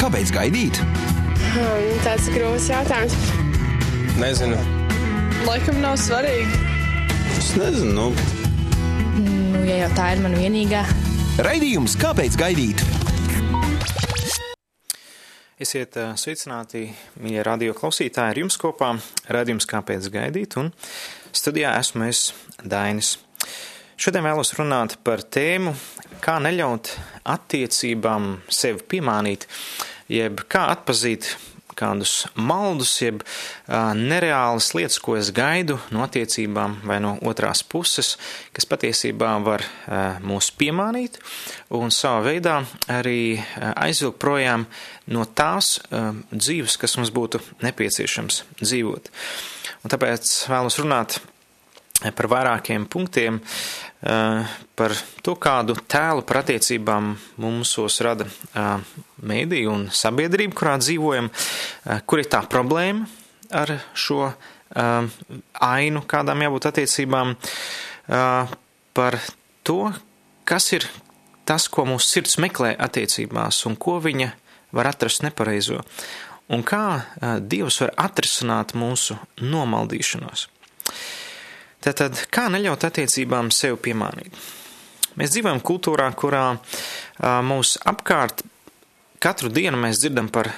Kāpēc gaidīt? Hmm, tāds grūts jautājums. Nezinu. Laikam nav svarīgi. Es nezinu. Nu. Nu, ja jau tā ir mana vienīgā. Raidījums Kāpēc gaidīt? Esiet sveicināti, mīļie radio klausītāji, ar jums kopā raidījums Kāpēc gaidīt, un studijā esmu es Dainis. Šodien vēlos runāt par tēmu, kā neļaut attiecībām sevi piemānīt, jeb kā atpazīt kādus maldus, jeb uh, nereālas lietas, ko es gaidu no attiecībām vai no otrās puses, kas patiesībā var uh, mūs piemānīt un savā veidā arī uh, aizvilkt projām no tās dzīves, kas mums būtu nepieciešams dzīvot. Un tāpēc vēlos runāt par vairākiem punktiem, par to, kādu tēlu par attiecībām mūsos rada mēdī un sabiedrība, kurā dzīvojam, kur ir tā problēma ar šo ainu, kādām jābūt attiecībām, par to, kas ir tas, ko mūsu sirds meklē attiecībās un ko viņa var atrast nepareizo, un kā Dievs var atrisināt mūsu nomaldīšanos. Tātad, kā neļaut attiecībām sev piemānīt? Mēs dzīvojam kultūrā, kurā mūs apkārt katru dienu mēs dzirdam par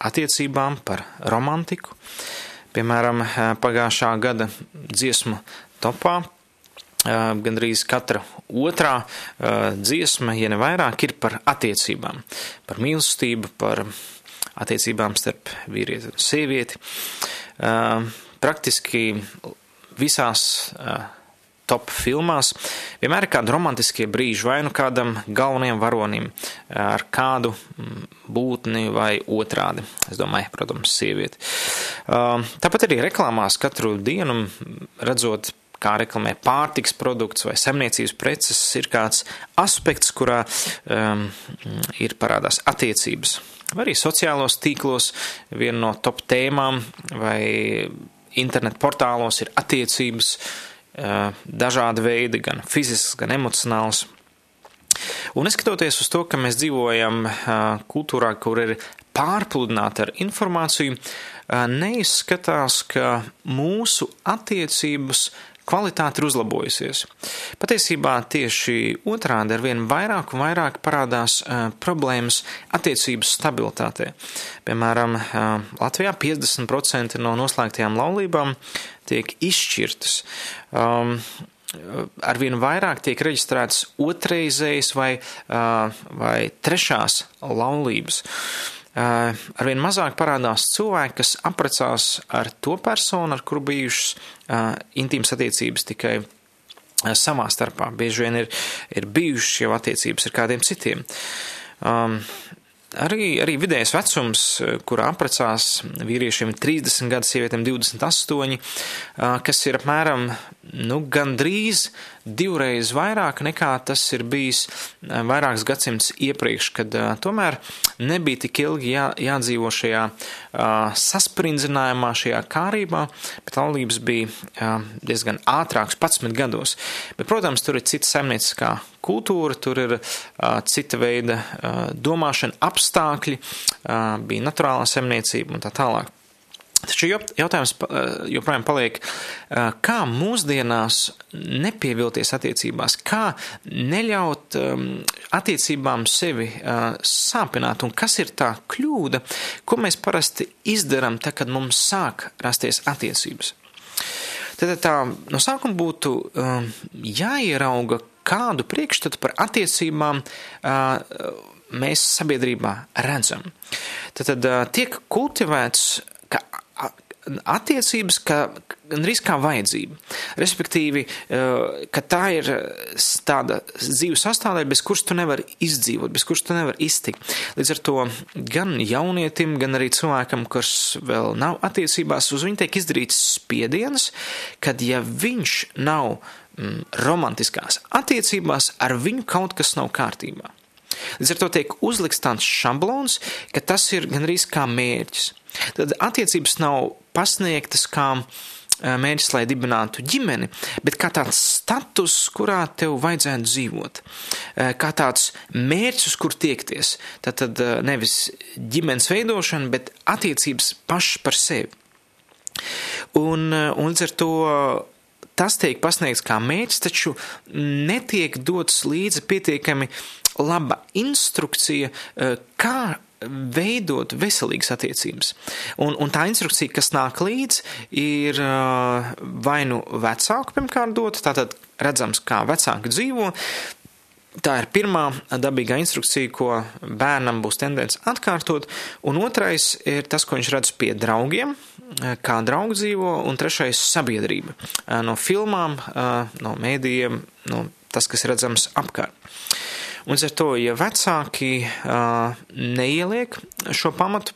attiecībām, par romantiku. Piemēram, pagājušā gada dziesmu topā gandrīz katra otrā dziesma, ja ne vairāk, ir par attiecībām, par mīlestību, par attiecībām starp vīrieti un sievieti. Praktiski visās uh, top filmās vienmēr ir kādi romantiskie brīži, vai nu kādam galvenajam varonim ar kādu būtni vai otrādi. Es domāju, protams, sievieti. Tāpat arī reklāmās katru dienu redzot kā reklamē pārtiks produkts vai saimniecības preces, ir kāds aspekts, kurā um, ir parādās attiecības. Vai arī sociālos tīklos viena no top tēmām vai internetu portālos ir attiecības, dažādi veidi, gan fizisks, gan emocionāls. Un neskatoties uz to, ka mēs dzīvojam kultūrā, kur ir pārpludināta ar informāciju, neizskatās, ka mūsu attiecības kvalitāte ir uzlabojusies. Patiesībā tieši otrādi ar vien vairāk un vairāk parādās uh, problēmas attiecības stabilitātē. Piemēram, uh, Latvijā 50% no noslēgtajām laulībām tiek izšķirtas. Um, arvien vairāk tiek reģistrētas otrreizējas vai, uh, vai trešās laulības. Eh, arvien mazāk parādās cilvēki, kas apprecās ar to personu, ar kuru bijušas uh, intīmas attiecības tikai uh, savā starpā. Bieži vien ir, ir bijušas jau attiecības ar kādiem citiem. Um, Arī, arī vidējais vecums, kurā apprecās vīriešiem ir 30 gadi, sievietēm 28, kas ir apmēram nu, gandrīz divreiz vairāk nekā tas ir bijis vairākus gadsimtus iepriekš, kad tomēr nebija tik ilgi jā, jādzīvo šajā saspringzinājumā, šajā kārībā, bet laulības bija diezgan ātrāks, 11 gados. Bet, protams, tur ir cita saimnieciskā kultūra, tur ir cita veida domāšana, apstākļi, bija naturālā saimniecība un tā tālāk. Taču jautājums joprojām paliek, kā mūsdienās nepievilties attiecībās, kā neļaut attiecībām sevi sāpināt, un kas ir tā kļūda, ko mēs parasti izdarām, tad, kad mums sāk rasties attiecības. Tad tā no sākuma būtu jāierauga, kādu priekšstatu par attiecībām mēs sabiedrībā redzam. Tad, tad tiek kultivēts, ka attiecības, ka gandrīz kā vajadzība. Respektīvi, ka tā ir tāda dzīves sastāvdaļa, bez kuras tu nevari izdzīvot, bez kuras tu nevari iztikt. Līdz ar to gan jaunietim, gan arī cilvēkam, kas vēl nav attiecībās, uz viņu tiek izdarīts spiediens, kad ja viņš nav mm, romantiskās attiecībās, ar viņu kaut kas nav kārtībā. Līdz ar to tiek uzlikts tāds šablons, ka tas ir gandrīz kā mērķis. Tad attiecības nav pasniegtas kā mērķis, lai dibinātu ģimeni, bet kā tāds status, kurā tev vajadzētu dzīvot, kā tāds mērķis, uz kur tiekties. Tad, tad nevis ģimenes veidošana, bet attiecības pašas par sevi. Un, un līdz ar to tas tiek pasniegts kā mērķis, taču netiek dots līdzi pietiekami laba instrukcija, kā veidot veselīgas attiecības. Un, un tā instrukcija, kas nāk līdzi, ir vai nu vecāku pirmkārt dot, tātad redzams, kā vecāki dzīvo. Tā ir pirmā dabīgā instrukcija, ko bērnam būs tendence atkārtot, un otrais ir tas, ko viņš redz pie draugiem, kā draugi dzīvo, un trešais - sabiedrība. No filmām, no mēdījiem, no tas, kas redzams apkārt. Un ar to, ja vecāki neieliek šo pamatu,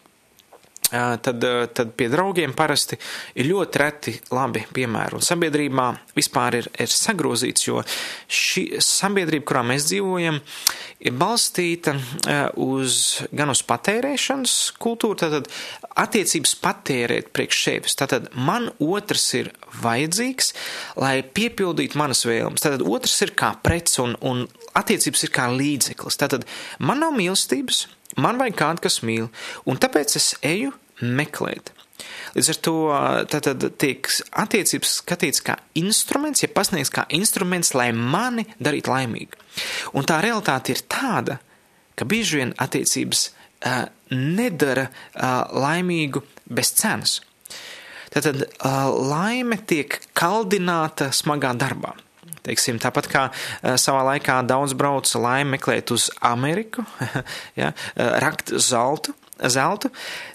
tad, tad pie draugiem parasti ir ļoti reti labi piemēri. Un sabiedrībā vispār ir, ir sagrozīts, jo šī sabiedrība, kurā mēs dzīvojam, ir balstīta uz, gan uz patērēšanas kultūru, tātad attiecības patērēt priekš sevis. Tātad man otrs ir vajadzīgs, lai piepildītu manas vēlmes. Tātad otrs ir kā prets un, un attiecības ir kā līdzeklis. Tātad man nav mīlestības, man vajag kādu, kas mīl, un tāpēc es eju meklēt. Līdz ar to tātad tiek attiecības skatīts kā instruments, ja pasniegts kā instruments, lai mani darītu laimīgu. Un tā realitāte ir tāda, ka bieži vien attiecības uh, nedara uh, laimīgu bez cenas. Tātad uh, laime tiek kaldināta smagā darbā. Teiksim, tāpat kā savā laikā daudz brauca laimi meklēt uz Ameriku, ja, rakt zeltu, zeltu,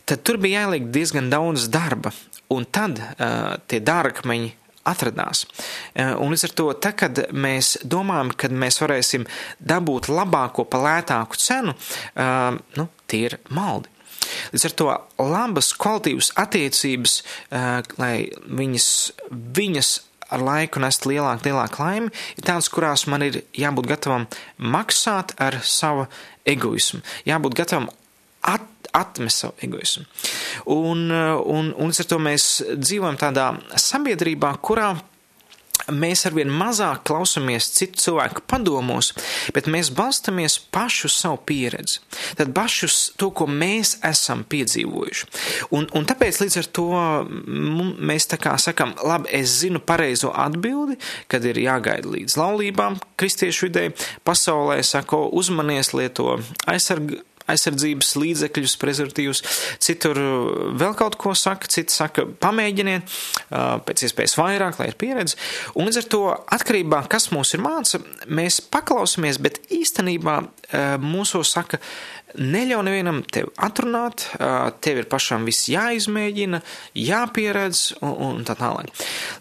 tad tur bija jāieliek diezgan daudz darba, un tad uh, tie dārgakmeņi atradās. Un līdz ar to, tā, kad mēs domājam, ka mēs varēsim dabūt labāko pa lētāku cenu, nu, tie ir maldi. Līdz ar to labas kvalitīvas attiecības, lai viņas, viņas ar laiku nest lielāku, lielāku laimi, ir tādas, kurās man ir jābūt gatavam maksāt ar savu egoismu, jābūt gatavam at, atmest savu egoismu. Un, un, un līdz ar to mēs dzīvojam tādā sabiedrībā, kurā mēs arvien mazāk klausamies citu cilvēku padomos, bet mēs balstamies pašu savu pieredzi. Tad pašu to, ko mēs esam piedzīvojuši. Un, un tāpēc līdz ar to mēs tā kā sakam, labi, es zinu pareizo atbildi, kad ir jāgaida līdz laulībām kristiešu vidē, pasaulē sako uzmanies lieto aizsargu aizsardzības līdzekļus, prezervatīvus, citur vēl kaut ko saka, citi saka, pamēģiniet pēc iespējas vairāk, lai ir pieredze. Un līdz ar to atkarībā, kas mūs ir māca, mēs paklausamies, bet īstenībā mūsos saka, Neļauj nevienam tevi atrunāt, tev ir pašam viss jāizmēģina, jāpieredz un tā tālāk.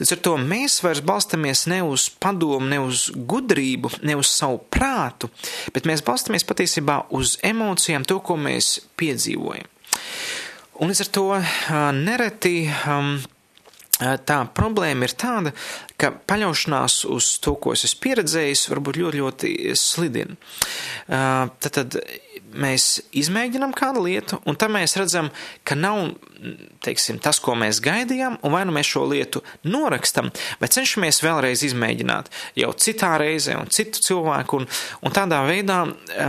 Līdz ar to mēs vairs balstamies ne uz padomu, ne uz gudrību, ne uz savu prātu, bet mēs balstamies patiesībā uz emocijām, to, ko mēs piedzīvojam. Un līdz ar to nereti. Um, tā problēma ir tāda, ka paļaušanās uz to, ko es esmu pieredzējis, varbūt ļoti, ļoti slidina. Tad, tad mēs izmēģinām kādu lietu, un tad mēs redzam, ka nav teiksim, tas, ko mēs gaidījām, un vai nu mēs šo lietu norakstam, vai cenšamies vēlreiz izmēģināt jau citā reizē un citu cilvēku, un, un tādā veidā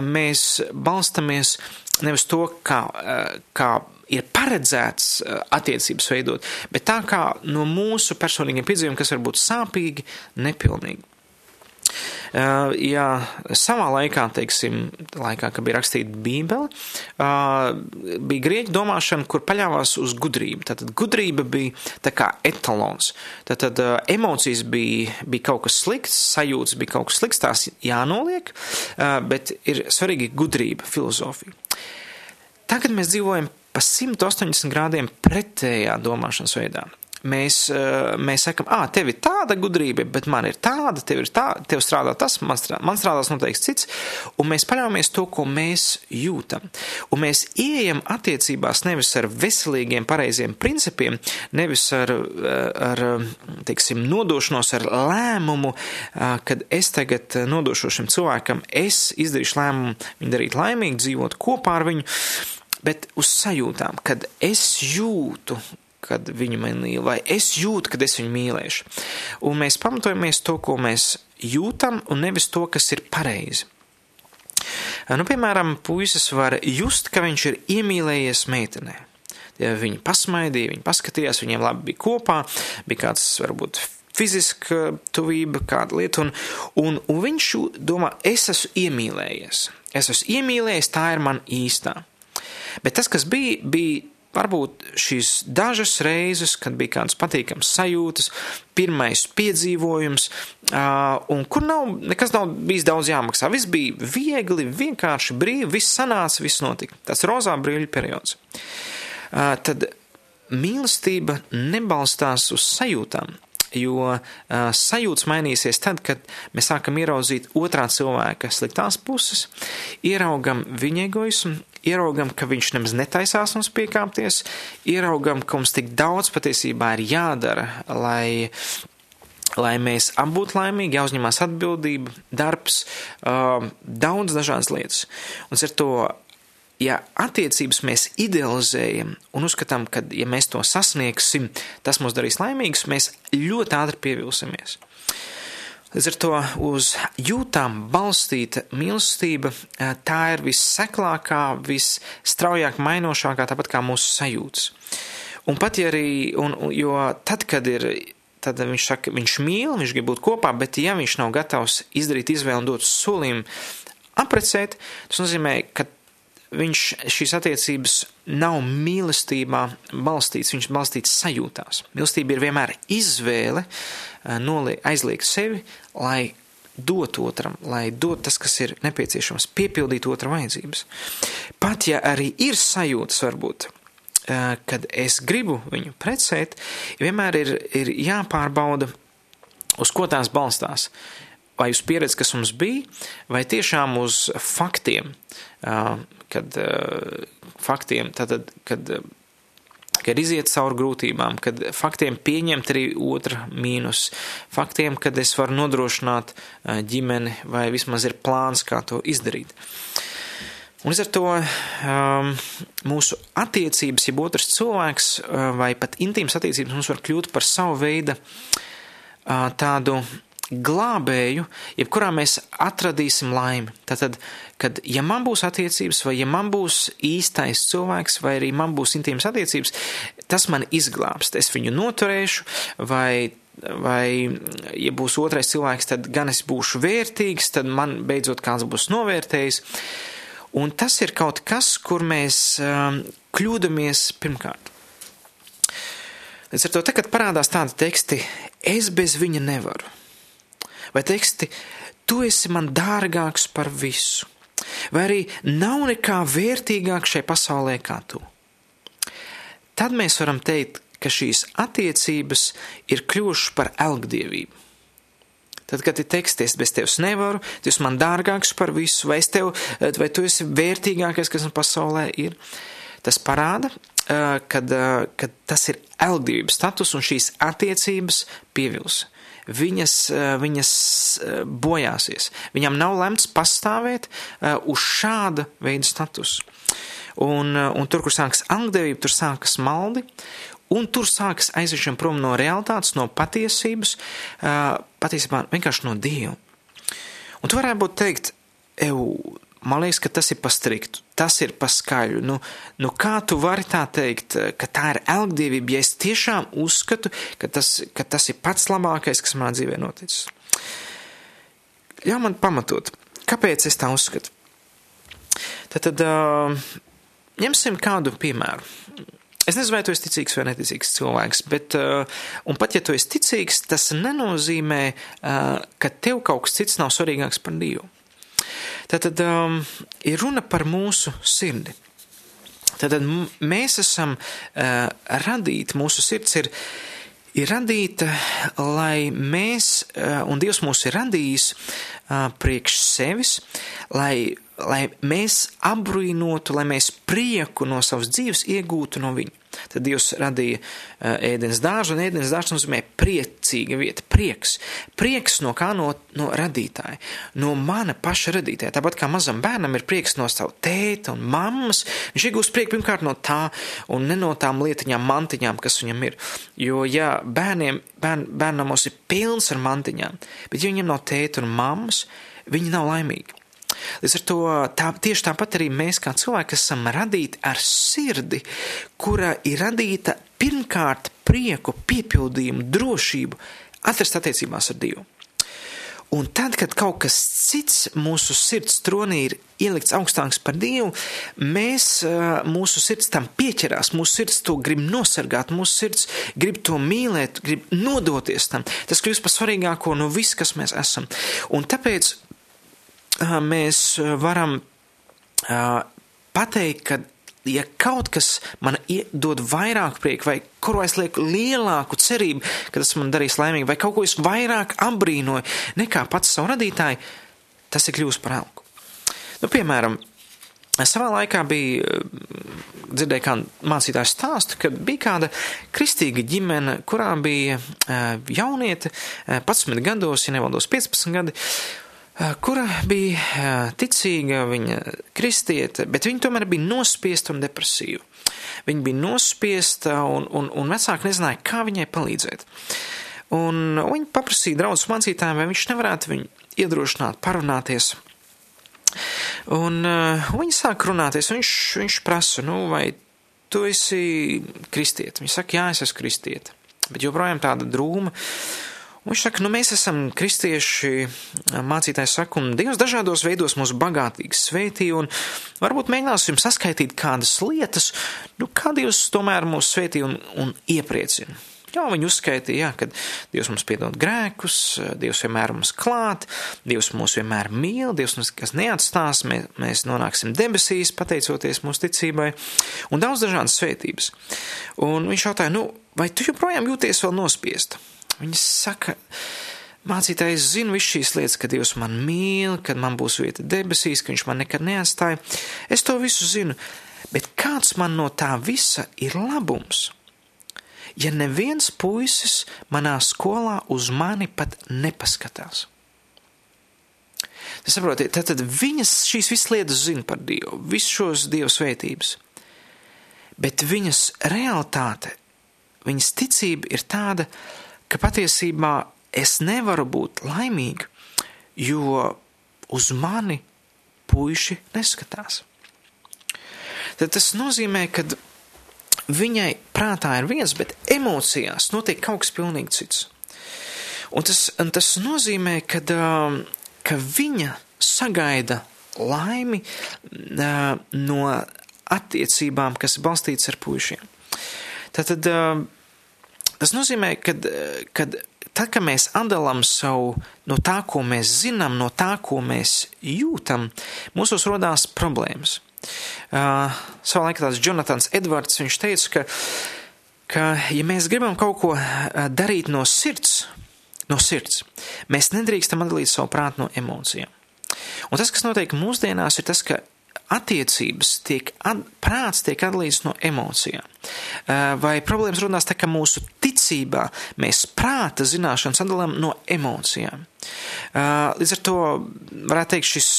mēs balstamies nevis to, kā, kā ir paredzēts eh, attiecības veidot, bet tā kā no mūsu personīgiem piedzīvumiem, kas var būt sāpīgi, nepilnīgi. Ja savā laikā, teiksim, laikā, kad bija rakstīta Bībele, bija grieķu domāšana, kur paļāvās uz gudrību. Tātad gudrība bija tā kā etalons. Tātad emocijas bija, bija kaut kas slikts, sajūtas bija kaut kas slikts, tās jānoliek, bet ir svarīgi gudrība, filozofija. Tagad mēs dzīvojam pa 180 grādiem pretējā domāšanas veidā. Mēs, eh, mēs sakam, ah, tev ir tāda gudrība, bet man ir tāda, tev ir tā, tev strādā tas, man, strādā, man strādās noteikti cits, un mēs paļaujamies to, ko mēs jūtam. Un mēs ieejam attiecībās nevis ar veselīgiem, pareiziem principiem, nevis ar, eh, ar teiksim, nodošanos, ar lēmumu, eh, kad es tagad nodošu šim cilvēkam, es izdarīšu lēmumu viņu darīt laimīgi, dzīvot kopā ar viņu bet uz sajūtām, kad es jūtu kad viņi man mīl, vai es jūtu, kad es viņu mīlēšu. Un mēs pamatojamies to, ko mēs jūtam, un nevis to, kas ir pareizi. Nu, piemēram, puisis var just, ka viņš ir iemīlējies meitenē. Ja viņi pasmaidīja, viņi paskatījās, viņiem labi bija kopā, bija kāds varbūt fiziska tuvība, kāda lieta, un, un, un viņš domā, es esmu iemīlējies. Es esmu iemīlējies, tā ir man īstā. Bet tas, kas bija, bija varbūt šīs dažas reizes, kad bija kādas patīkamas sajūtas, pirmais piedzīvojums, un kur nav, nekas nav bijis daudz jāmaksā. Viss bija viegli, vienkārši brīvi, viss sanāca, viss notika. Tas rozā brīļu periods. Tad mīlestība nebalstās uz sajūtām, jo uh, sajūtas mainīsies tad, kad mēs sākam ieraudzīt otrā cilvēka sliktās puses, ieraugam viņa egoismu, ieraugam, ka viņš nemaz netaisās mums piekāpties, ieraugam, ka mums tik daudz patiesībā ir jādara, lai lai mēs abi būtu laimīgi, jāuzņemās atbildība, darbs, uh, daudz dažādas lietas. Un ar to, ja attiecības mēs idealizējam un uzskatām, ka, ja mēs to sasniegsim, tas mūs darīs laimīgus, mēs ļoti ātri pievilsimies. Līdz ar to uz jūtām balstīta mīlestība, tā ir visseklākā, visstraujāk mainošākā, tāpat kā mūsu sajūtas. Un pat ja arī, un, jo tad, kad ir, tad viņš saka, viņš mīl, viņš grib būt kopā, bet ja viņš nav gatavs izdarīt izvēli un dot solījumu aprecēt, tas nozīmē, ka viņš šīs attiecības nav mīlestībā balstīts, viņš balstīts sajūtās. Mīlestība ir vienmēr izvēle, aizliegt sevi, lai dot otram, lai dot tas, kas ir nepieciešams, piepildīt otra vajadzības. Pat ja arī ir sajūtas, varbūt, kad es gribu viņu precēt, vienmēr ir, ir jāpārbauda, uz ko tās balstās. Vai uz pieredzi, kas mums bija, vai tiešām uz faktiem, kad faktiem, tātad, kad kad iziet cauri grūtībām, kad faktiem pieņemt arī otra mīnus, faktiem, kad es varu nodrošināt ģimeni vai vismaz ir plāns, kā to izdarīt. Un līdz ar to um, mūsu attiecības, ja otrs cilvēks vai pat intīmas attiecības mums var kļūt par savu veidu uh, tādu glābēju, jebkurā mēs atradīsim laimi. Tātad, kad ja man būs attiecības, vai ja man būs īstais cilvēks, vai arī man būs intīmas attiecības, tas man izglābs. Es viņu noturēšu, vai vai, ja būs otrais cilvēks, tad gan es būšu vērtīgs, tad man beidzot kāds būs novērtējis. Un tas ir kaut kas, kur mēs um, kļūdamies pirmkārt. Līdz ar to, te, kad parādās tādi teksti, es bez viņa nevaru vai teksti, tu esi man dārgāks par visu, vai arī nav nekā vērtīgāk šai pasaulē kā tu. Tad mēs varam teikt, ka šīs attiecības ir kļuvušas par elgdievību. Tad, kad ir teksts, es bez tevis nevaru, tu esi man dārgāks par visu, vai, tev, vai tu esi vērtīgākais, kas man pasaulē ir, tas parāda, kad, kad tas ir elgdevības status un šīs attiecības pievils viņas, eh, viņas eh, bojāsies. Viņam nav lemts pastāvēt eh, uz šāda veida statusu. Un, un tur, kur sākas angdevība, tur sākas maldi, un tur sākas aiziešana prom no realitātes, no patiesības, patiesībā vienkārši no Dieva. Un tu varētu būt teikt, eju, Man liekas, ka tas ir pa striktu, tas ir pa skaļu. Nu, nu kā tu vari tā teikt, ka tā ir elgdievība, ja es tiešām uzskatu, ka tas, ka tas ir pats labākais, kas manā dzīvē noticis? Jā, man pamatot, kāpēc es tā uzskatu? Tad, tad uh, ņemsim kādu piemēru. Es nezinu, vai tu esi ticīgs vai neticīgs cilvēks, bet, un pat ja tu esi ticīgs, tas nenozīmē, ka tev kaut kas cits nav svarīgāks par Dievu. Tātad um, ir runa par mūsu sirdi. Tātad mēs esam uh, radīti, mūsu sirds ir, ir radīta, lai mēs, uh, un Dievs mūs ir radījis uh, priekš sevis, lai, lai mēs apbrīnotu, lai mēs prieku no savas dzīves iegūtu no viņa. Tad Dievs radīja uh, ēdienas dārzu, un ēdienas dārzs nozīmē priecīga vieta, prieks. Prieks no kā no, no radītāja, no mana paša radītāja. Tāpat kā mazam bērnam ir prieks no savu tēta un mammas, viņš iegūst prieku pirmkārt no tā un ne no tām lietiņām, mantiņām, kas viņam ir. Jo, ja bērniem, bērn, bērnamos ir pilns ar mantiņām, bet ja viņiem nav tēta un mammas, viņi nav laimīgi. Līdz ar to tā, tieši tāpat arī mēs, kā cilvēki, esam radīti ar sirdi, kura ir radīta pirmkārt prieku, piepildījumu, drošību, atrast attiecībās ar Dievu. Un tad, kad kaut kas cits mūsu sirds tronī ir ielikts augstāks par Dievu, mēs, mūsu sirds tam pieķerās, mūsu sirds to grib nosargāt, mūsu sirds grib to mīlēt, grib nodoties tam. Tas kļūst par svarīgāko no viss, kas mēs esam. Un tāpēc mēs varam pateikt, ka ja kaut kas man dod vairāk prieku, vai kuru es lieku lielāku cerību, ka tas man darīs laimīgu, vai kaut ko es vairāk apbrīnoju nekā pats savu radītāju, tas ir kļūst par elku. Nu, piemēram, savā laikā bija dzirdēju kādu mācītāju stāstu, ka bija kāda kristīga ģimene, kurā bija jauniete, 11 gados, ja nevaldos 15 gadi, kura bija ticīga, viņa kristiete, bet viņa tomēr bija nospiesta un depresīva. Viņa bija nospiesta un, un, un vecāki nezināja, kā viņai palīdzēt. Un viņa paprasīja draugus mācītājiem, vai viņš nevarētu viņu iedrošināt, parunāties. Un uh, viņi sāk runāties, un viņš, viņš prasa, nu, vai tu esi kristieti? Viņa saka, jā, es esmu kristieti, bet joprojām tāda drūma. Un viņš saka, nu mēs esam kristieši, mācītājs saka, un Dievs dažādos veidos mūs bagātīgi svētī, un varbūt mēģināsim saskaitīt kādas lietas, nu kā Dievs tomēr mūs svētī un, un iepriecina. Jā, viņi uzskaitīja, ka Dievs mums piedod grēkus, Dievs vienmēr mums klāt, Dievs mūs vienmēr mīl, Dievs mums kas neatstās, mēs, mēs nonāksim debesīs, pateicoties mūsu ticībai, un daudz dažādas svētības. Un viņš jautāja, nu, vai tu joprojām jūties vēl nospiesta? Viņas saka, mācītājs zina visu šīs lietas, ka Dievs man mīl, kad man būs vieta debesīs, ka Viņš man nekad neatstāja. Es to visu zinu, bet kāds man no tā visa ir labums? Ja neviens puisis manā skolā uz mani pat nepaskatās. Saprotiet, tad, tad viņas šīs visas lietas zina par Dievu, visus šos Dieva svētības. Bet viņas realitāte, viņas ticība ir tāda, ka patiesībā es nevaru būt laimīga, jo uz mani puiši neskatās. Tad tas nozīmē, ka viņai prātā ir viens, bet emocijās notiek kaut kas pilnīgi cits. Un tas, un tas nozīmē, ka, ka viņa sagaida laimi no attiecībām, kas balstītas ar puišiem. Tātad Tas nozīmē, ka tad, kad mēs atdalām savu no tā, ko mēs zinām, no tā, ko mēs jūtam, mūsos rodās problēmas. Uh, savā laikā tāds Jonatans Edvards, viņš teica, ka, ka ja mēs gribam kaut ko darīt no sirds, no sirds, mēs nedrīkstam atdalīt savu prātu no emocijām. Un tas, kas notiek mūsdienās, ir tas, ka attiecības tiek, at, prāts tiek atdalīts no emocijām. Vai problēmas runās tā, ka mūsu ticībā mēs prāta zināšanas atdalām no emocijām. Līdz ar to varētu teikt, šis,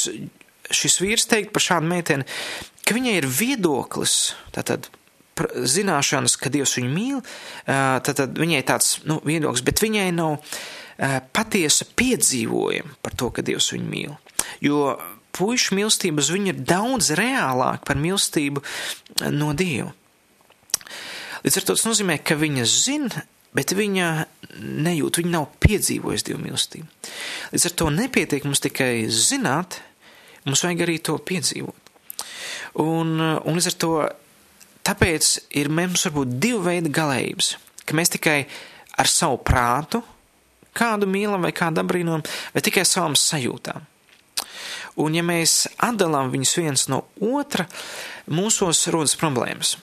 šis vīrs teikt par šādu meiteni, ka viņai ir viedoklis, tātad zināšanas, ka Dievs viņu mīl, tad viņai tāds nu, viedoklis, bet viņai nav patiesa piedzīvojuma par to, ka Dievs viņu mīl. Jo puišu mīlestība uz viņu ir daudz reālāka par mīlestību no Dieva. Līdz ar to tas nozīmē, ka viņa zina, bet viņa nejūt, viņa nav piedzīvojusi Dieva mīlestību. Līdz ar to nepietiek mums tikai zināt, mums vajag arī to piedzīvot. Un, un līdz ar to tāpēc ir mums varbūt divi veidi galējības, ka mēs tikai ar savu prātu kādu mīlam vai kādu abrīnojam, vai tikai savām sajūtām. Un ja mēs atdalām viņus viens no otra, mūsos rodas problēmas.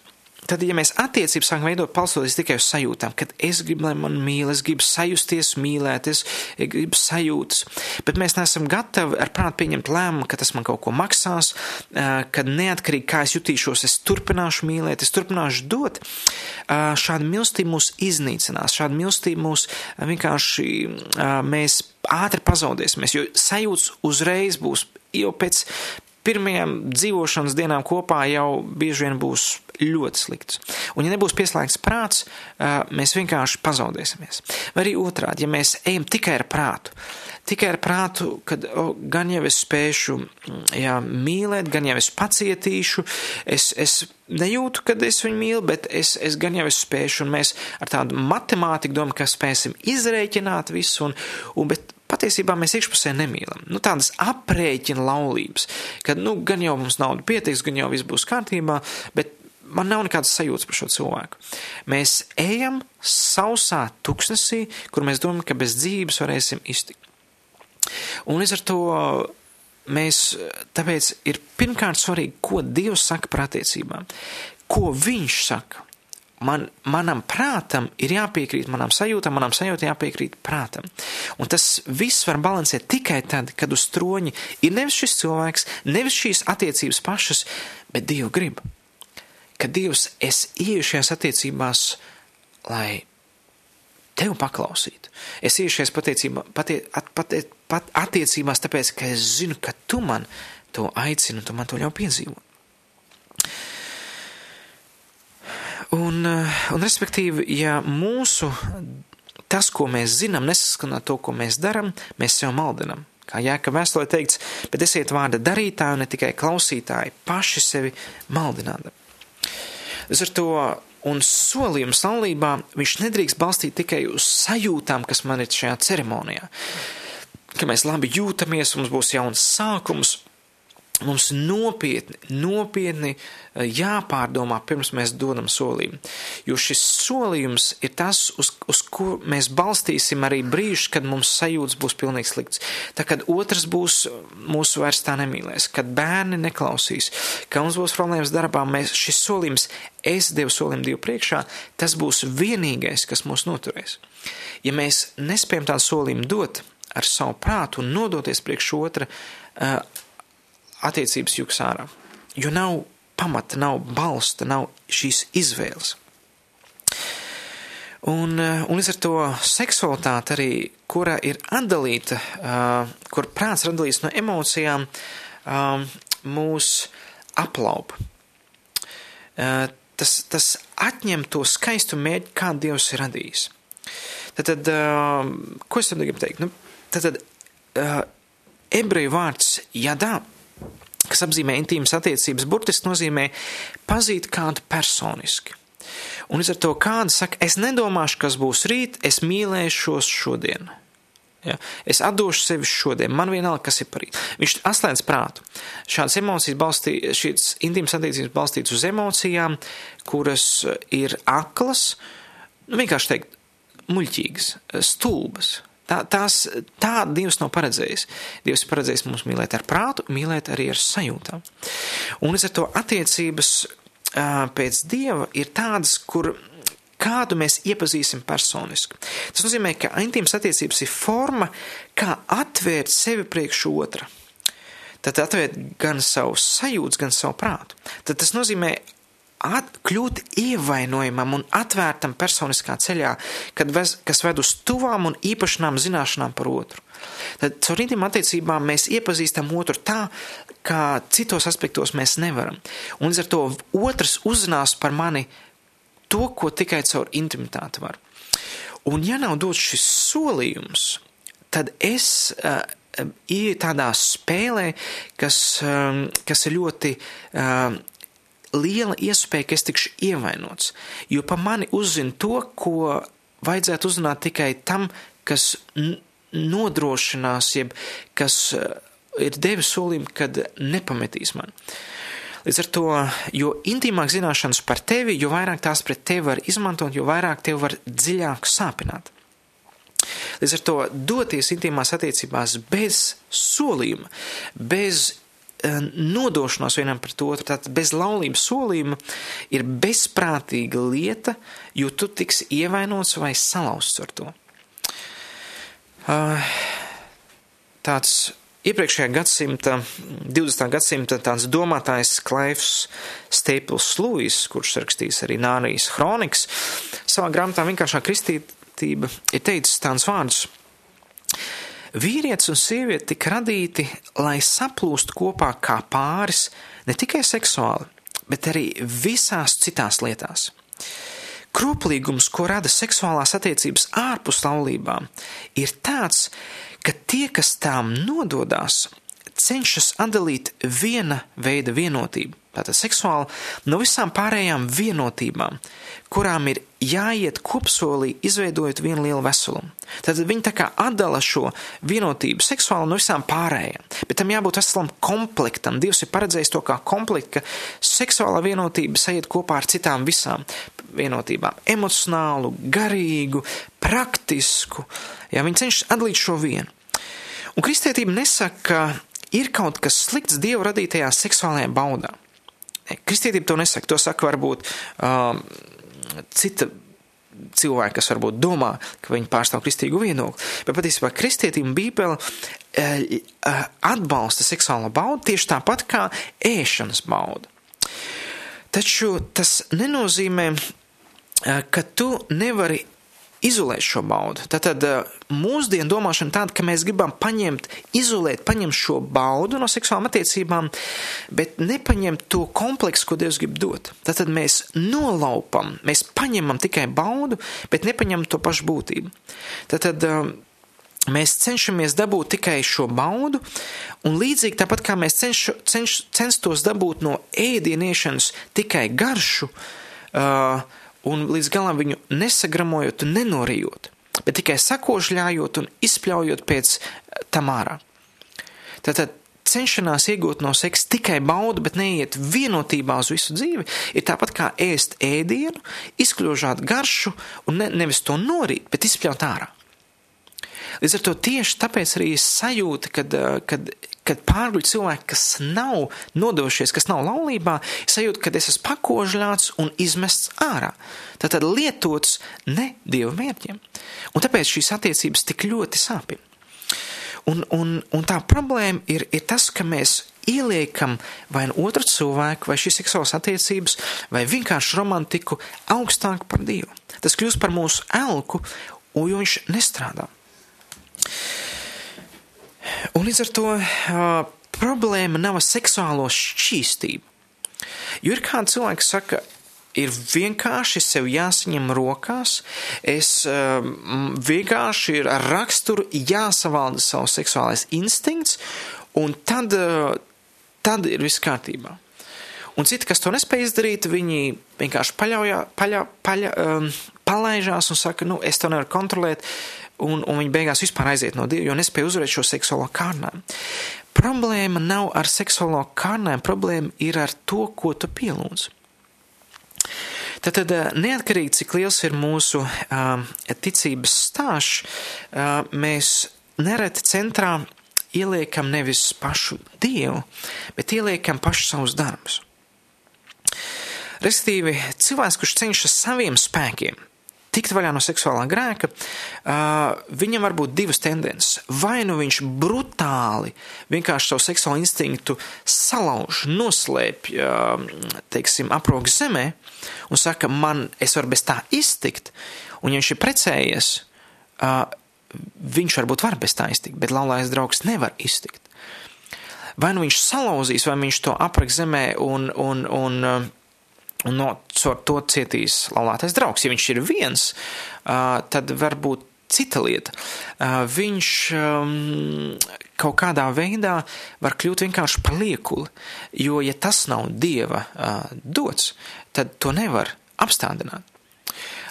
tad, ja mēs attiecības sākam veidot balstoties tikai uz sajūtām, kad es gribu, lai man mīl, es gribu sajusties mīlēt, es gribu sajūtas, bet mēs neesam gatavi ar prātu pieņemt lēmumu, ka tas man kaut ko maksās, kad neatkarīgi kā es jutīšos, es turpināšu mīlēt, es turpināšu dot, šāda mīlestība mūs iznīcinās, šāda mīlestība mūs vienkārši mēs ātri pazaudēsimies, jo sajūts uzreiz būs jau pēc pirmajām dzīvošanas dienām kopā jau bieži vien būs ļoti slikts. Un, ja nebūs pieslēgts prāts, mēs vienkārši pazaudēsimies. Vai arī otrādi, ja mēs ejam tikai ar prātu, tikai ar prātu, kad o, gan jau es spēšu jā, mīlēt, gan jau es pacietīšu, es, es nejūtu, kad es viņu mīlu, bet es, es gan jau es spēšu, un mēs ar tādu matemātiku domājam, ka spēsim izrēķināt visu, un, un bet patiesībā mēs iekšpusē nemīlam. Nu, tādas aprēķina laulības, kad, nu, gan jau mums nauda pietiks, gan jau viss būs kārtībā, bet man nav nekādas sajūtas par šo cilvēku. Mēs ejam sausā tuksnesī, kur mēs domājam, ka bez dzīves varēsim iztikt. Un līdz ar to mēs, tāpēc ir pirmkārt svarīgi, ko Dievs saka par attiecībām, ko Viņš saka man, manam prātam ir jāpiekrīt manām sajūtām, manām sajūtām jāpiekrīt prātam. Un tas viss var balansēt tikai tad, kad uz troņa ir nevis šis cilvēks, nevis šīs attiecības pašas, bet Dieva grib. Kad Dievs es ieju šajās attiecībās, lai tevi paklausītu. Es ieju šajās patie, at, attiecībās, tāpēc, ka es zinu, ka tu man to aicini un tu man to ļauj piedzīvot. Un, eh, un respektīvi, ja mūsu tas, ko mēs zinām, nesaskan ar to, ko mēs darām, mēs sev maldinam. Kā Jēka vēstulē teikts, bet esiet vārda darītāji ne tikai klausītāji, paši sevi maldināt. Līdz ar to un solījums laulībā viņš nedrīkst balstīt tikai uz sajūtām, kas man ir šajā ceremonijā. Ka mēs labi jūtamies, mums būs jauns sākums, mums nopietni, nopietni eh, jāpārdomā, pirms mēs dodam solījumu. Jo šis solījums ir tas, uz, uz ko mēs balstīsim arī brīžus, kad mums sajūtas būs pilnīgi slikts. Tā kad otrs būs mūsu vairs tā nemīlēs, kad bērni neklausīs, ka mums būs problēmas darbā, mēs šis solījums, es devu solījumu Dievu priekšā, tas būs vienīgais, kas mūs noturēs. Ja mēs nespējam tādu solījumu dot ar savu prātu un nodoties priekš otra, uh, attiecības jūks ārā. Jo nav pamata, nav balsta, nav šīs izvēles. Un, eh, un līdz ar to seksualitāte arī, kura ir atdalīta, uh, kur prāts ir atdalīts no emocijām, uh, mūs aplaupa. Uh, tas, tas atņem to skaistu mērķi, kā Dievs ir radījis. Tad, tad uh, ko es tad gribu teikt? Nu, tad, tad uh, ebreju vārds jadā kas apzīmē intīmas attiecības, burtiski nozīmē pazīt kādu personiski. Un līdz ar to kāda saka, es nedomāšu, kas būs rīt, es mīlēšos šodien. Ja? Es atdošu sevi šodien, man vienalga, kas ir par rīt. Viņš atslēdz prātu. Šādas emocijas balstītas, šīs intīmas attiecības balstītas uz emocijām, kuras ir aklas, nu vienkārši teikt, muļķīgas, stulbas. Tā, tās, tā Dievs nav paredzējis. Dievs ir paredzējis mums mīlēt ar prātu, mīlēt arī ar sajūtām. Un līdz ar to attiecības pēc Dieva ir tādas, kur kādu mēs iepazīsim personiski. Tas nozīmē, ka intīmas attiecības ir forma, kā atvērt sevi priekš otra. Tad atvērt gan savu sajūtas, gan savu prātu. Tad tas nozīmē at, kļūt ievainojamam un atvērtam personiskā ceļā, vez, kas ved uz tuvām un īpašanām zināšanām par otru. Tad caur intīm attiecībām mēs iepazīstam otru tā, kā citos aspektos mēs nevaram. Un līdz ar to otrs uzzinās par mani to, ko tikai caur intimitāti var. Un ja nav dots šis solījums, tad es uh, ieju tādā spēlē, kas, um, kas ir ļoti uh, liela iespēja, ka es tikšu ievainots, jo pa mani uzzina to, ko vajadzētu uzzināt tikai tam, kas nodrošinās, jeb kas eh, ir devis solījumu, kad nepametīs mani. Līdz ar to, jo intīmāk zināšanas par tevi, jo vairāk tās pret tevi var izmantot, jo vairāk tevi var dziļāk sāpināt. Līdz ar to doties intīmās attiecībās bez solījuma, bez uh, nodošanās vienam pret otru, tātad bez laulības solījuma, ir bezprātīga lieta, jo tu tiksi ievainots vai salauzts ar to. Uh, tāds iepriekšējā gadsimta, 20. gadsimta tāds domātājs Klaivs Staples Lewis, kurš rakstīs arī Nārijas Hronikas, savā grāmatā vienkāršā kristītība ir teicis tāds vārds. Vīrietis un sieviete tika radīti, lai saplūst kopā kā pāris, ne tikai seksuāli, bet arī visās citās lietās. Kroplīgums, ko rada seksuālās attiecības ārpus laulībām, ir tāds, ka tie, kas tām nododās, cenšas atdalīt viena veida vienotību, tātad seksuāli, no visām pārējām vienotībām, kurām ir jāiet kopsolī, izveidojot vienu lielu veselumu. Tad viņi tā kā atdala šo vienotību seksuāli no visām pārējām, bet tam jābūt veselam komplektam. Dievs ir paredzējis to kā komplektu, ka seksuālā vienotība sajiet kopā ar citām visām vienotībām - emocionālu, garīgu, praktisku. Jā, viņi cenšas atdalīt šo vienu. Un kristietība nesaka, ka ir kaut kas slikts Dieva radītajā seksuālajā baudā. Kristietība to nesaka, to saka varbūt um, cita cilvēki, kas varbūt domā, ka viņi pārstāv kristīgu viedokli. Bet patiesībā kristietība bībele e, atbalsta seksuālo baudu tieši tāpat kā ēšanas baudu. Taču tas nenozīmē, e, ka tu nevari izolēt šo baudu. Tātad mūsdienu domāšana tāda, ka mēs gribam paņemt, izolēt, paņemt šo baudu no seksuālām attiecībām, bet nepaņemt to kompleksu, ko Dievs grib dot. Tātad mēs nolaupam, mēs paņemam tikai baudu, bet nepaņemam to pašu būtību. Tātad mēs cenšamies dabūt tikai šo baudu, un līdzīgi tāpat kā mēs cenš, cenš, censtos dabūt no ēdieniešanas tikai garšu, uh, un līdz galam viņu nesagramojot un nenorijot, bet tikai sakošļājot un izpļaujot pēc eh, tam ārā. Tātad cenšanās iegūt no seksa tikai baudu, bet neiet vienotībā uz visu dzīvi, ir tāpat kā ēst ēdienu, izkļūžāt garšu un ne, nevis to norīt, bet izpļaut ārā. Līdz ar to tieši tāpēc arī sajūta, kad, eh, kad kad pārguļ cilvēki, kas nav nodošies, kas nav laulībā, sajūt, ka es esmu pakožļāts un izmests ārā. Tātad lietots ne dievu mērķiem. Un tāpēc šīs attiecības tik ļoti sāpina. Un, un, un tā problēma ir, ir tas, ka mēs ieliekam vai nu otru cilvēku, vai šīs seksuālās attiecības, vai vienkārši romantiku augstāk par Dievu. Tas kļūst par mūsu elku, jo viņš nestrādā. Un līdz ar to uh, problēma nav seksuālo šķīstību. Jo ir kādi cilvēki, kas saka, ir vienkārši sev jāsaņem rokās, es um, vienkārši ir ar raksturu jāsavalda savs seksuālais instinkts, un tad, uh, tad ir viss kārtībā. Un citi, kas to nespēj izdarīt, viņi vienkārši paļaujā, paļa, paļa, um, palaižās un saka, nu, es to nevaru kontrolēt, un, un viņi beigās vispār aiziet no Dieva, jo nespēja uzvarēt šo seksuālo kārnēm. Problēma nav ar seksuālo kārnēm, problēma ir ar to, ko tu pielūdz. Tātad, eh, neatkarīgi cik liels ir mūsu uh, ticības stāsts, uh, mēs nereti centrā ieliekam nevis pašu Dievu, bet ieliekam pašu savus darbus. Restīvi, cilvēks, kurš cenšas saviem spēkiem tikt vaļā no seksuālā grēka, viņam var būt divas tendences. Vai nu viņš brutāli vienkārši savu seksuālo instinktu salauž, noslēpj, teiksim, aproks zemē un saka, man es varu bez tā iztikt, un ja viņš ir precējies, viņš varbūt var bez tā iztikt, bet laulājas draugs nevar iztikt. Vai nu viņš salauzīs, vai viņš to aprek zemē un, un, un Un no to cietīs laulātais draugs. Ja viņš ir viens, tad varbūt cita lieta. Viņš kaut kādā veidā var kļūt vienkārši par liekuli, jo, ja tas nav dieva dots, tad to nevar apstādināt.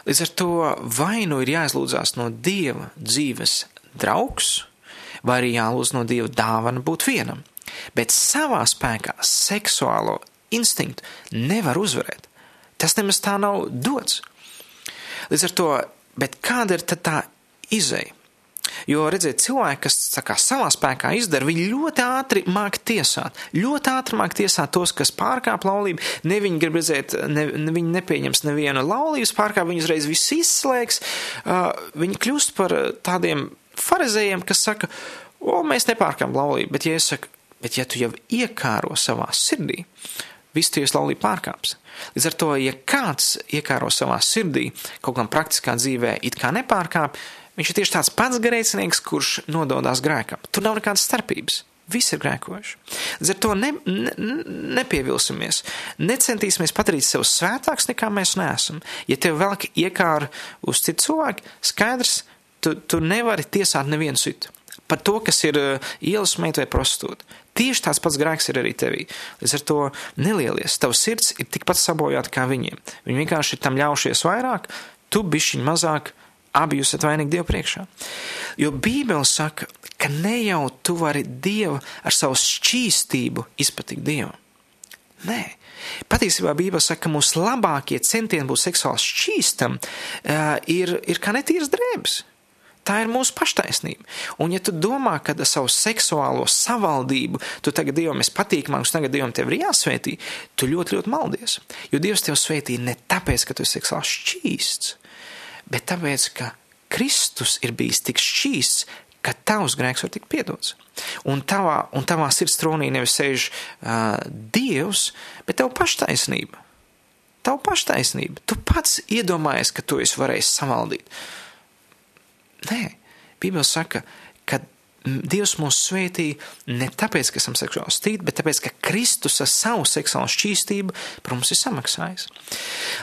Līdz ar to vai nu ir jāizlūdzās no dieva dzīves draugs, vai arī jālūdz no dieva dāvana būt vienam. Bet savā spēkā seksuālo instinktu nevar uzvarēt. Tas nemaz tā nav dots. Līdz ar to, kāda ir tā izeja? Jo, redziet, cilvēki, kas kā savā spēkā izdara, viņi ļoti ātri māk tiesāt. Ļoti ātri māk tiesāt tos, kas pārkāp laulību. Ne viņi grib redzēt, ne, ne viņi nepieņems nevienu laulības pārkāpumu, viņi uzreiz viss izslēgs. Uh, viņi kļūst par tādiem farizējiem, kas saka, o, mēs nepārkāpam laulību, bet ja es saku, bet ja tu jau iekāro savā sirdī, visu tiesu laulību pārkāps. Līdz ar to, ja kāds iekāro savā sirdī kaut kam praktiskā dzīvē, it kā nepārkāp, viņš ir tieši tāds pats grēcinieks, kurš nododās grēkam. Tur nav nekādas starpības. Visi ir grēkojuši. Līdz ar to ne, ne, nepievilsimies, necentīsimies padarīt sevi svētāks nekā mēs neesam. Ja tev vēl iekāra uz citu cilvēku, skaidrs, tu, tu nevari tiesāt nevienu citu. Par to, kas ir uh, ielas meita vai prostitūta. Tieši tāds pats grēks ir arī tevī. Līdz ar to nelielies. Tavs sirds ir tikpat sabojāta kā viņiem. Viņi vienkārši ir tam ļaušies vairāk, tu bišķiņ mazāk, abi jūs esat vainīgi Dievu priekšā. Jo Bībele saka, ka ne jau tu vari Dievu ar savu šķīstību izpatikt Dievam. Nē. Patiesībā Bībele saka, ka mūsu labākie centieni būt seksuāli šķīstam uh, ir, ir kā netīras drēbes. Tā ir mūsu paštaisnība. Un, ja tu domā, ka ar savu seksuālo savaldību tu tagad Dievam esi patīkamāks, tagad Dievam tev ir jāsvētī, tu ļoti, ļoti maldies. Jo Dievs tev svētī ne tāpēc, ka tu esi seksuāli šķīsts, bet tāpēc, ka Kristus ir bijis tik šķīsts, ka tavs grēks var tikt piedots. Un tavā, un tavā sirds tronī nevis sēž uh, Dievs, bet tev paštaisnība. Tavu paštaisnība. Tu pats iedomājies, ka tu esi varējis savaldīt. Nē, Bībele saka, ka Dievs mūs svētī ne tāpēc, ka esam seksuāli stīti, bet tāpēc, ka Kristus ar savu seksuālu šķīstību par mums ir samaksājis.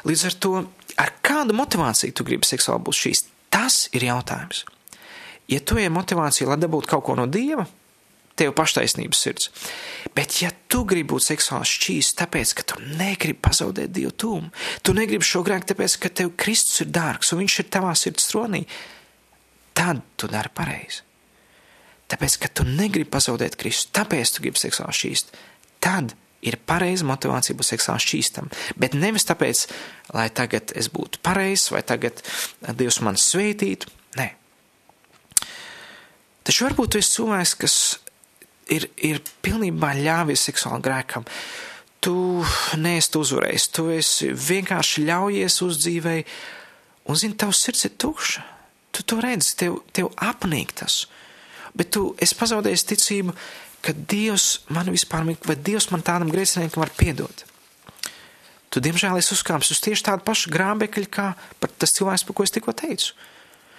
Līdz ar to, ar kādu motivāciju tu gribi seksuāli būt šīs, tas ir jautājums. Ja tu ej motivāciju, lai dabūtu kaut ko no Dieva, tev paštaisnības sirds. Bet, ja tu gribi būt seksuāli šķīsts, tāpēc, ka tu negribi pazaudēt Dievu tūmu, tu negribi šo grēku, tāpēc, ka tev Kristus ir dārgs un viņš ir tavā sirds tronī, tad tu dari pareizi. Tāpēc, ka tu negribi pazaudēt Kristu, tāpēc tu gribi seksuāli šķīst, tad ir pareiza motivācija būt seksuāli šķīstam. Bet nevis tāpēc, lai tagad es būtu pareizs vai tagad Dievs man svētītu. Nē. Taču varbūt tu esi cilvēks, kas ir, ir pilnībā ļāvies seksuāli grēkam. Tu neesi uzvarējis, tu esi vienkārši ļaujies uzdzīvēji, un zini, tavs sirds ir tukša tu to redzi, tev, tev apnīk tas. Bet tu esi pazaudējis ticību, ka Dievs man vispār vai Dievs man tādam grēciniekam var piedot. Tu, diemžēl, esi uzkāpis uz tieši tādu pašu grābekļu, kā tas cilvēks, par ko es tikko teicu.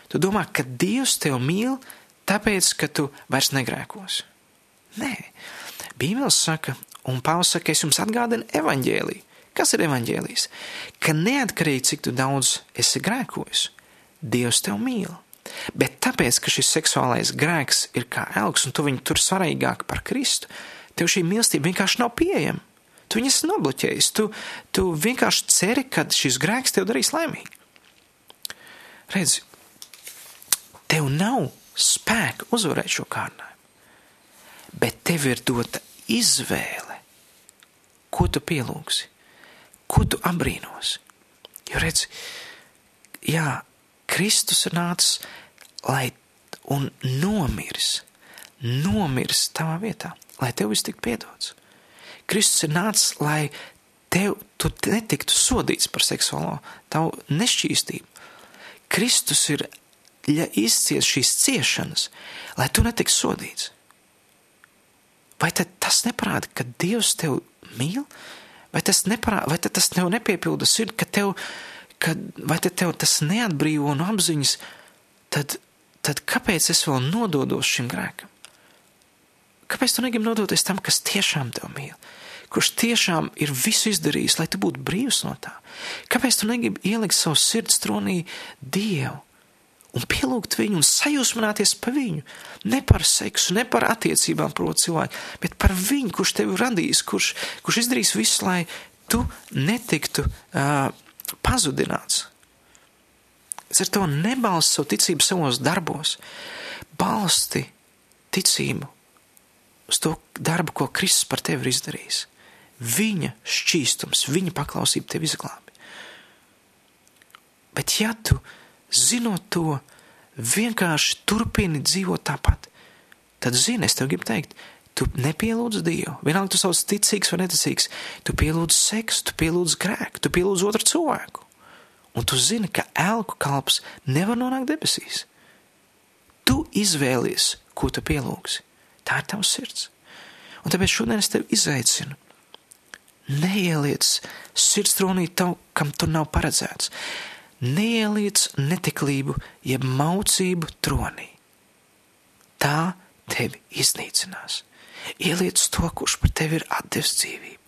Tu domā, ka Dievs tevi mīl, tāpēc, ka tu vairs negrēkos. Nē, Bībele saka, un Pāvils saka, es jums atgādinu evaņģēliju. Kas ir evaņģēlijs? Ka neatkarīgi, cik daudz esi grēkojis, Dievs tevi mīl. Bet tāpēc, ka šis seksuālais grēks ir kā elks, un tu viņu tur svarīgāk par Kristu, tev šī mīlestība vienkārši nav pieejama. Tu viņus nobloķējies, tu, tu vienkārši ceri, ka šis grēks tev darīs laimīgu. Redzi, tev nav spēka uzvarēt šo kārdinājumu, bet tev ir dota izvēle, ko tu pielūgsi, ko tu apbrīnosi. Jo redzi, jā, Kristus ir nācis, lai un nomirs, nomirs tavā vietā, lai tev viss tiktu piedots. Kristus ir nācis, lai tev tu netiktu sodīts par seksuālo tavu nešķīstību. Kristus ir ja izcies šīs ciešanas, lai tu netiktu sodīts. Vai tas neparāda, ka Dievs tevi mīl, vai tas, neparāda, vai tas tev nepiepilda sirdi, ka tev ir kad vai tev tas neatbrīvo no apziņas, tad, tad kāpēc es vēl nododos šim grēkam? Kāpēc tu negribi nodoties tam, kas tiešām tev mīl? Kurš tiešām ir visu izdarījis, lai tu būtu brīvs no tā? Kāpēc tu negribi ielikt savu sirds tronī Dievu un pielūgt viņu un sajūsmināties par viņu? Ne par seksu, ne par attiecībām, proti, cilvēku, bet par viņu, kurš tevi radīs, kurš, kurš izdarīs visu, lai tu netiktu uh, pazudināts. Es ar to nebalstu savu ticību savos darbos, balsti ticību uz to darbu, ko Kristus par tevi ir izdarījis. Viņa šķīstums, viņa paklausība tevi izglābi. Bet ja tu, zinot to, vienkārši turpini dzīvot tāpat, tad zini, es tev gribu teikt, tu nepielūdz Dievu. Vienalga, tu sauc ticīgs vai neticīgs, tu pielūdz seksu, tu pielūdz grēku, tu pielūdz otru cilvēku. Un tu zini, ka elku kalps nevar nonākt debesīs. Tu izvēlies, ko tu pielūgsi. Tā ir tavs sirds. Un tāpēc šodien es tevi izaicinu. Neieliec sirdstronī tam, kam tur nav paredzēts. Neieliec netiklību, jeb maucību tronī. Tā tevi iznīcinās. Ieliec to, kurš par tevi ir atdevis dzīvību.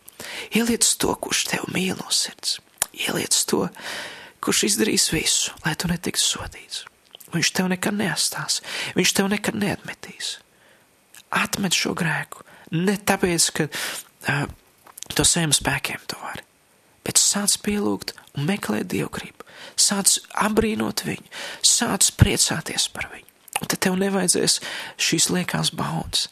Ieliec to, kurš tev mīl no sirds. Ieliec to, kurš izdarīs visu, lai tu netiktu sodīts. Viņš tev nekad neatstās, viņš tev nekad neatmetīs. Atmet šo grēku, ne tāpēc, ka uh, to saviem spēkiem to vari, bet sāc pielūgt un meklēt dievgrību, sāc apbrīnot viņu, sāc priecāties par viņu. Un tad tev nevajadzēs šīs liekās baudas,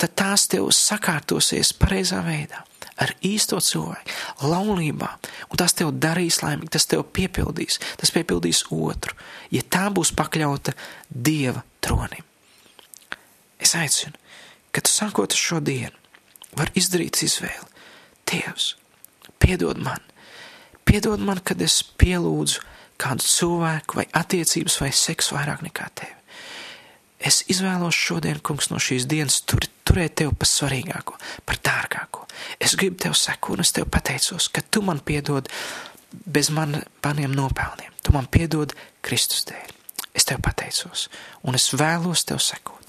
tad tās tev sakārtosies pareizā veidā, ar īsto cilvēku, laulībā, un tas tev darīs laimīgi, tas tev piepildīs, tas piepildīs otru, ja tā būs pakļauta Dieva tronim. Es aicinu, ka tu sākot šo dienu, var izdarīt izvēli. Dievs, piedod man, piedod man, kad es pielūdzu kādu cilvēku vai attiecības vai seksu vairāk nekā tevi. Es izvēlos šodien, kungs, no šīs dienas tur, turēt tevi par svarīgāko, par dārgāko. Es gribu tev sekot, un es tev pateicos, ka tu man piedod bez man, maniem nopelniem. Tu man piedod Kristus dēļ. Es tev pateicos, un es vēlos tev sekot.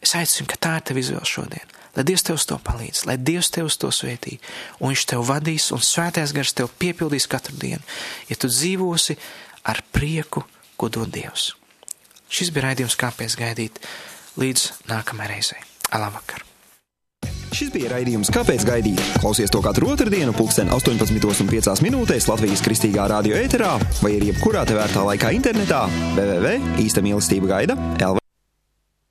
Es aicinu, ka tā ir tev izvēle šodien. Lai Dievs tev to palīdz, lai Dievs tev to svētī, un Viņš tev vadīs, un svētais gars tev piepildīs katru dienu, ja tu dzīvosi ar prieku, ko dod Dievs. Šis bija raidījums, kāpēc gaidīt līdz nākamajai reizei. Labvakar! Šis bija raidījums, kāpēc gaidīt. Klausies to katru otrdienu, pulksten 18,5 minūtēs Latvijas kristīgā radio ēterā vai arī jebkurā tevērtā laikā internetā www.īsta mīlestība gaida LV.